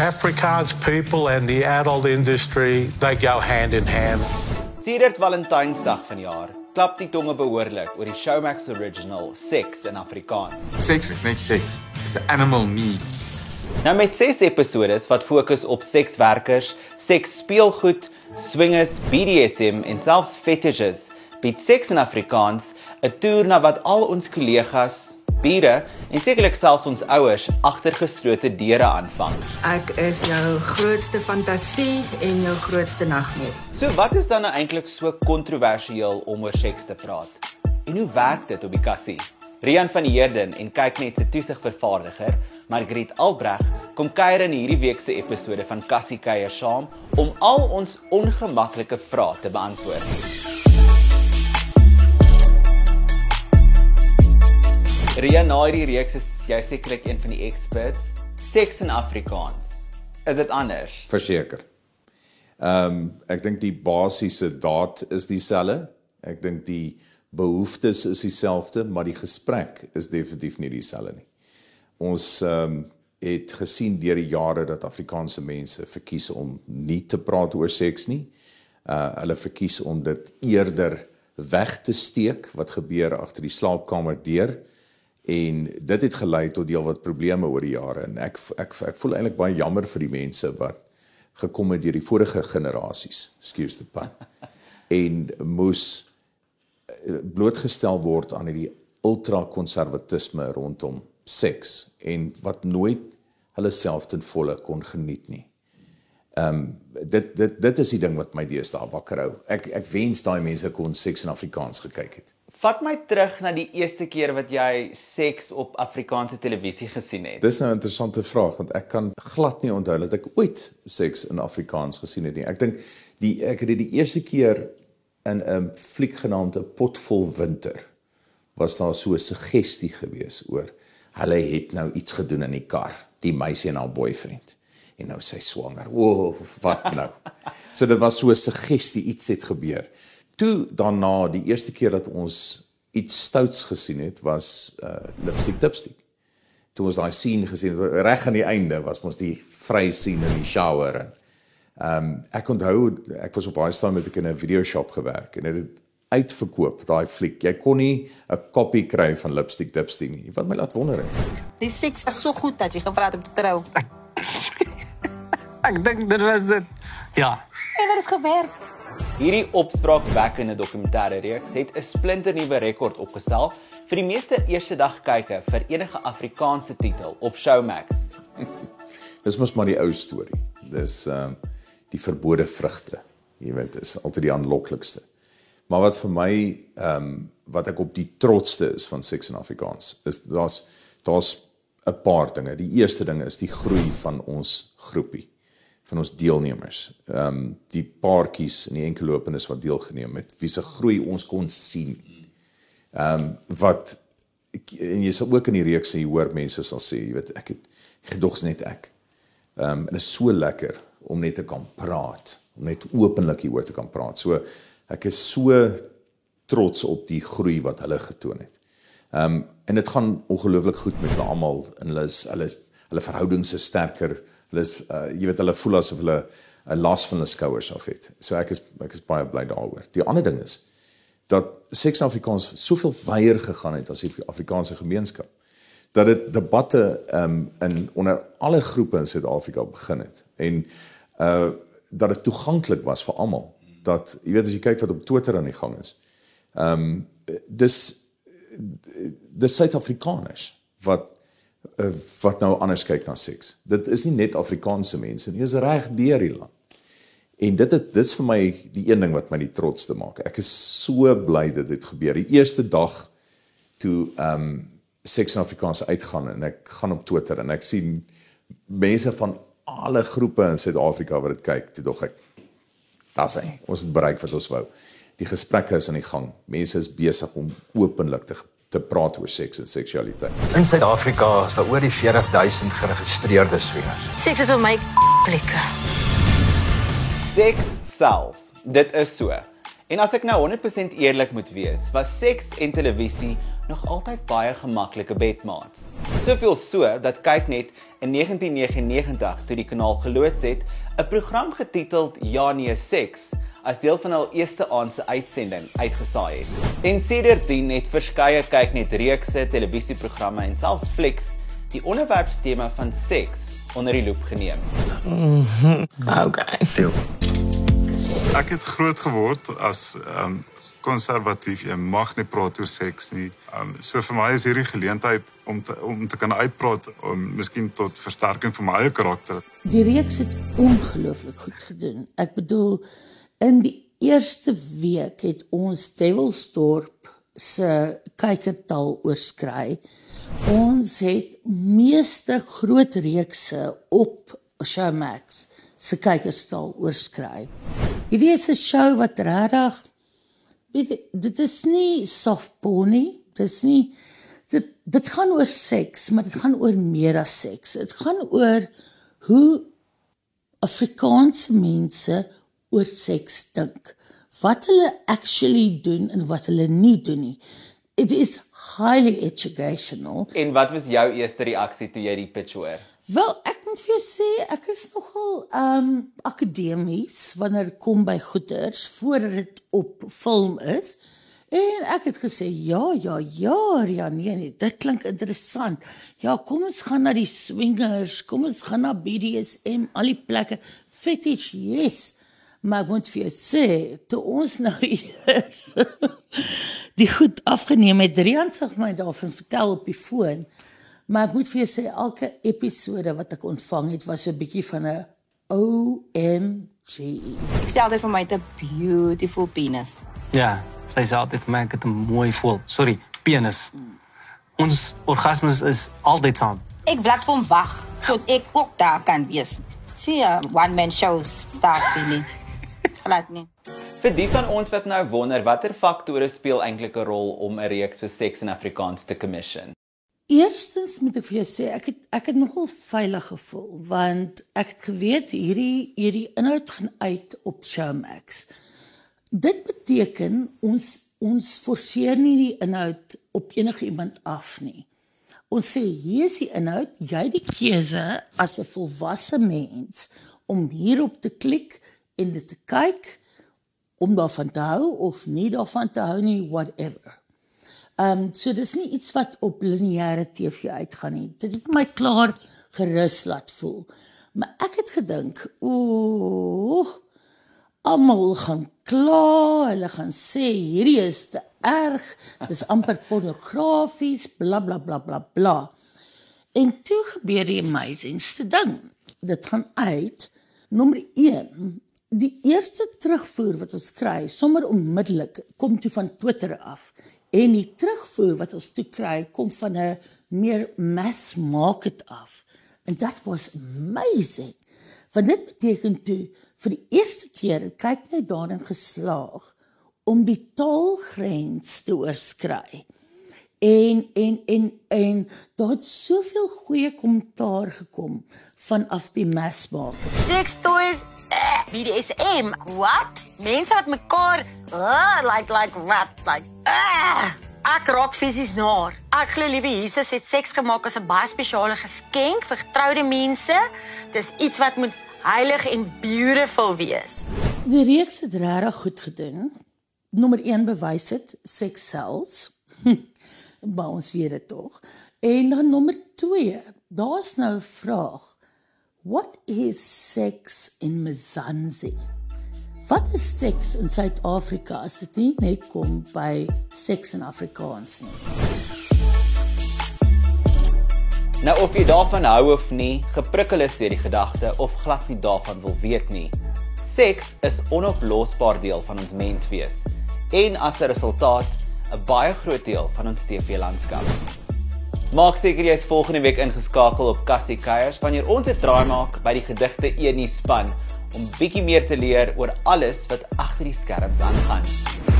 Afrikaans people and the adult industry, they go hand in hand. Sedert Valentynsdag vanjaar klap die tonge behoorlik oor die Showmax original Sex in Afrikaans. Seks is net seks. It's an animal need. Nou met 6 episodes wat fokus op sekswerkers, seks speelgoed, swingers, BDSM en selfs fetishes, bied Sex in Afrikaans 'n toer na wat al ons kollegas, bure en sekerlik selfs ons ouers agter geslote deure aanvang. Ek is jou grootste fantasie en jou grootste nagmerrie. So wat is dan nou eintlik so kontroversieel om oor seks te praat? En hoe werk dit op die kassie? Rian van die Heerden en kyk net se toesigvervaardiger, Margriet Albreg, kom kuier in hierdie week se episode van Kassie kuier saam om al ons ongemaklike vrae te beantwoord. Ria na hierdie reeks is jy sekerlik een van die experts. Seks in Afrikaans. Is dit anders? Verseker. Ehm um, ek dink die basiese daad is dieselfde. Ek dink die behoeftes is dieselfde, maar die gesprek is definitief nie dieselfde nie. Ons ehm um, het gesien deur die jare dat Afrikaanse mense verkies om nie te praat oor seks nie. Uh hulle verkies om dit eerder weg te steek wat gebeur agter die slaapkamer deur en dit het gelei tot deel wat probleme oor die jare en ek ek ek voel eintlik baie jammer vir die mense wat gekom het deur die vorige generasies excuse the pun en moes eh, blootgestel word aan hierdie ultra konservatisme rondom seks en wat nooit hulle self ten volle kon geniet nie. Ehm um, dit dit dit is die ding wat my deesdae wakker hou. Ek ek wens daai mense kon seks in Afrikaans gekyk het. Vat my terug na die eerste keer wat jy seks op Afrikaanse televisie gesien het. Dis nou 'n interessante vraag want ek kan glad nie onthou dat ek ooit seks in Afrikaans gesien het nie. Ek dink die ek het dit die eerste keer in 'n fliek genaamd 'n pot vol winter was daar so 'n suggestie gewees oor hulle het nou iets gedoen in die kar, die meisie en haar boyfriend en nou sy swanger. O, oh, wat nou? so dit was so 'n suggestie iets het gebeur toe daarna die eerste keer dat ons iets stouts gesien het was uh lipstick dipstick. Toe ons daai scene gesien het reg aan die einde was mos die vry scene in die shower en ehm um, ek onthou ek was op baie staan met ek in 'n video shop gewerk en dit het uitverkoop daai fliek. Jy kon nie 'n kopie kry van lipstick dipstick nie. Wat my laat wonder het. Die seks was so goed dat jy gevra het om te trou. ek dink dit was dit. Ja. En dit het gewerk. Hierdie opspraakwekkende dokumentêre reeks het 'n splinternuwe rekord opgestel vir die meeste eerste dag kykke vir enige Afrikaanse titel op Showmax. Dis mos maar die ou storie. Dis ehm uh, die verbode vrugte. Jy weet, is altyd die aanloklikste. Maar wat vir my ehm um, wat ek op die trotste is van Sex in Afrikaans is daar's daar's 'n paar dinge. Die eerste ding is die groei van ons groepie van ons deelnemers. Ehm um, die paartjies en die enkelopenes wat deelgeneem het, wie se groei ons kon sien. Ehm um, wat en jy sal ook in die reeks sien hoor mense sal sê, jy weet, ek het gedogs net ek. Ehm um, en dit is so lekker om net te kan praat, om net openlik hieroor te kan praat. So ek is so trots op die groei wat hulle getoon het. Ehm um, en dit gaan ongelooflik goed met hulle almal en hulle is hulle is hulle verhoudings is sterker hulle is uh, jy weet hulle voel asof hulle 'n las van hulle skouers af het. So ek is ek is baie bly daaroor. Die ander ding is dat Seks Afrikaans soveel wyer gegaan het as die Afrikaanse gemeenskap dat dit debatte um, in onder alle groepe in Suid-Afrika begin het en uh dat dit toeganklik was vir almal dat jy weet as jy kyk wat op Twitter aan die gang is. Ehm um, dis dis Suid-Afrikaners wat wat nou anders kyk na seks. Dit is nie net Afrikaanse mense nie, dit is reg deur die land. En dit het dis vir my die een ding wat my die trotsste maak. Ek is so bly dit het gebeur. Die eerste dag toe ehm um, seks in Afrikaans uitgaan en ek gaan op Twitter en ek sien mense van alle groepe in Suid-Afrika wat dit kyk. Toe dog ek das hy. Ons het bereik wat ons wou. Die gesprekke is aan die gang. Mense is besig om openlik te te praat oor seks en seksualiteit. In Suid-Afrika is daar oor die 40000 geregistreerde swingers. Seks is vir my plekke. Seks self. Dit is so. En as ek nou 100% eerlik moet wees, was seks en televisie nog altyd baie gemaklike bedmaats. Soveel so dat kyk net in 1999 toe die kanaal geloods het, 'n program getiteld Ja nee seks as deel van hul eerste aand se uitsending uitgesaai het. En sedertdien het verskeie kyknet reekse, televisieprogramme en selfs flieks die onderwerpstema van seks onder die loep geneem. Okay. Ek het groot geword as ehm um, konservatief. Jy mag nie praat oor seks nie. Ehm um, so vir my is hierdie geleentheid om te, om te kan uitpraat om miskien tot versterking van my eie karakter. Die reeks het ongelooflik goed gedoen. Ek bedoel in die eerste week het ons Devilsdorp se kykertal oorskry. Ons het meeste groot reekse op Showmax se kykerstal oorskry. Hierdie is 'n show wat regtig weet dit is nie soft porny, dit is nie dit dit gaan oor seks, maar dit gaan oor meer as seks. Dit gaan oor hoe Afrikaanse mense oor seks dink. Wat hulle actually doen en wat hulle nie doen nie. It is highly educational. En wat was jou eerste reaksie toe jy die pitch hoor? Wel, ek moet vir jou sê ek is nogal um akademies wanneer dit kom by goeters voordat dit op film is. En ek het gesê ja, ja, ja, ja, nee, nee, dit klink interessant. Ja, kom ons gaan na die swingers, kom ons gaan na BDSM, al die plekke. Fetish, yes. Maar ek moet vir jou sê, toe ons nou eers die goed afgeneem het, Rian sê my daarvan vertel op die foon. Maar ek moet vir jou sê elke episode wat ek ontvang het was so 'n bietjie van 'n OMG. Ek sê altyd vir my 'n beautiful penis. Ja, sy sê altyd vir my ek het 'n mooi voel. Sorry, penis. Ons orgasmes is altyd saam. Ek wil net vir hom wag tot ek ook daar kan wees. Sien, one man shows start binne. Glad nie. Vir die van ons wat nou wonder watter faktore speel eintlik 'n rol om 'n reeks vir seks in Afrikaans te commission. Eerstens moet ek vir jou sê ek het ek het nogal veilig gevoel want ek het geweet hierdie hierdie inhoud gaan uit op Showmax. Dit beteken ons ons forceer nie die inhoud op enige iemand af nie. Ons sê hier is die inhoud, jy het die keuse as 'n volwasse mens om hierop te klik en dit te kyk om daarvan te hou of nie daarvan te hou nie whatever. Ehm um, so dis nie iets wat op lineêre TV uitgaan nie. Dit het my klaar gerus laat voel. Maar ek het gedink, ooh, almal gaan kla, hulle gaan sê hierdie is te erg, dis amper pornografies, bla bla bla bla bla. En toe gebeur die amazingste ding. Dit gaan uit nommer 1 Die eerste terugvoer wat ons kry, sommer onmiddellik, kom toe van Twitter af. En die terugvoer wat ons toe kry, kom van 'n meer mass market af. And that was amazing. Want dit beteken toe vir die eerste keer kyk net daarin geslaag om die taalgrens te oorskry. En en en en daar het soveel goeie kommentaar gekom vanaf die mass market. Sex toys uh, BDSM. What? Mense wat mekaar uh, like like what like uh, Ek raak fisies naar. Ek glo liewe Jesus het seks gemaak as 'n baie spesiale geskenk vir getroude mense. Dis iets wat moet heilig en beautiful wees. Die reeks het regtig goed gedoen. Nommer 1 bewys dit seks selfs. Maar ons weet dit tog. En dan nommer 2, daar's nou 'n vraag. What is sex in Mzansi? Wat is seks in Suid-Afrika as dit nie net kom by seks in Afrikaans nie? Nou of jy daarvan hou of nie, geprikkel is deur die gedagte of glad nie daarvan wil weet nie. Seks is onoplosbaar deel van ons menswees en as 'n resultaat 'n baie groot deel van ons TV-landskap. Maak seker jy is volgende week ingeskakel op Cassie Keiers wanneer ons 'n draai maak by die gedigte Enie span om bietjie meer te leer oor alles wat agter die skerms aangaan.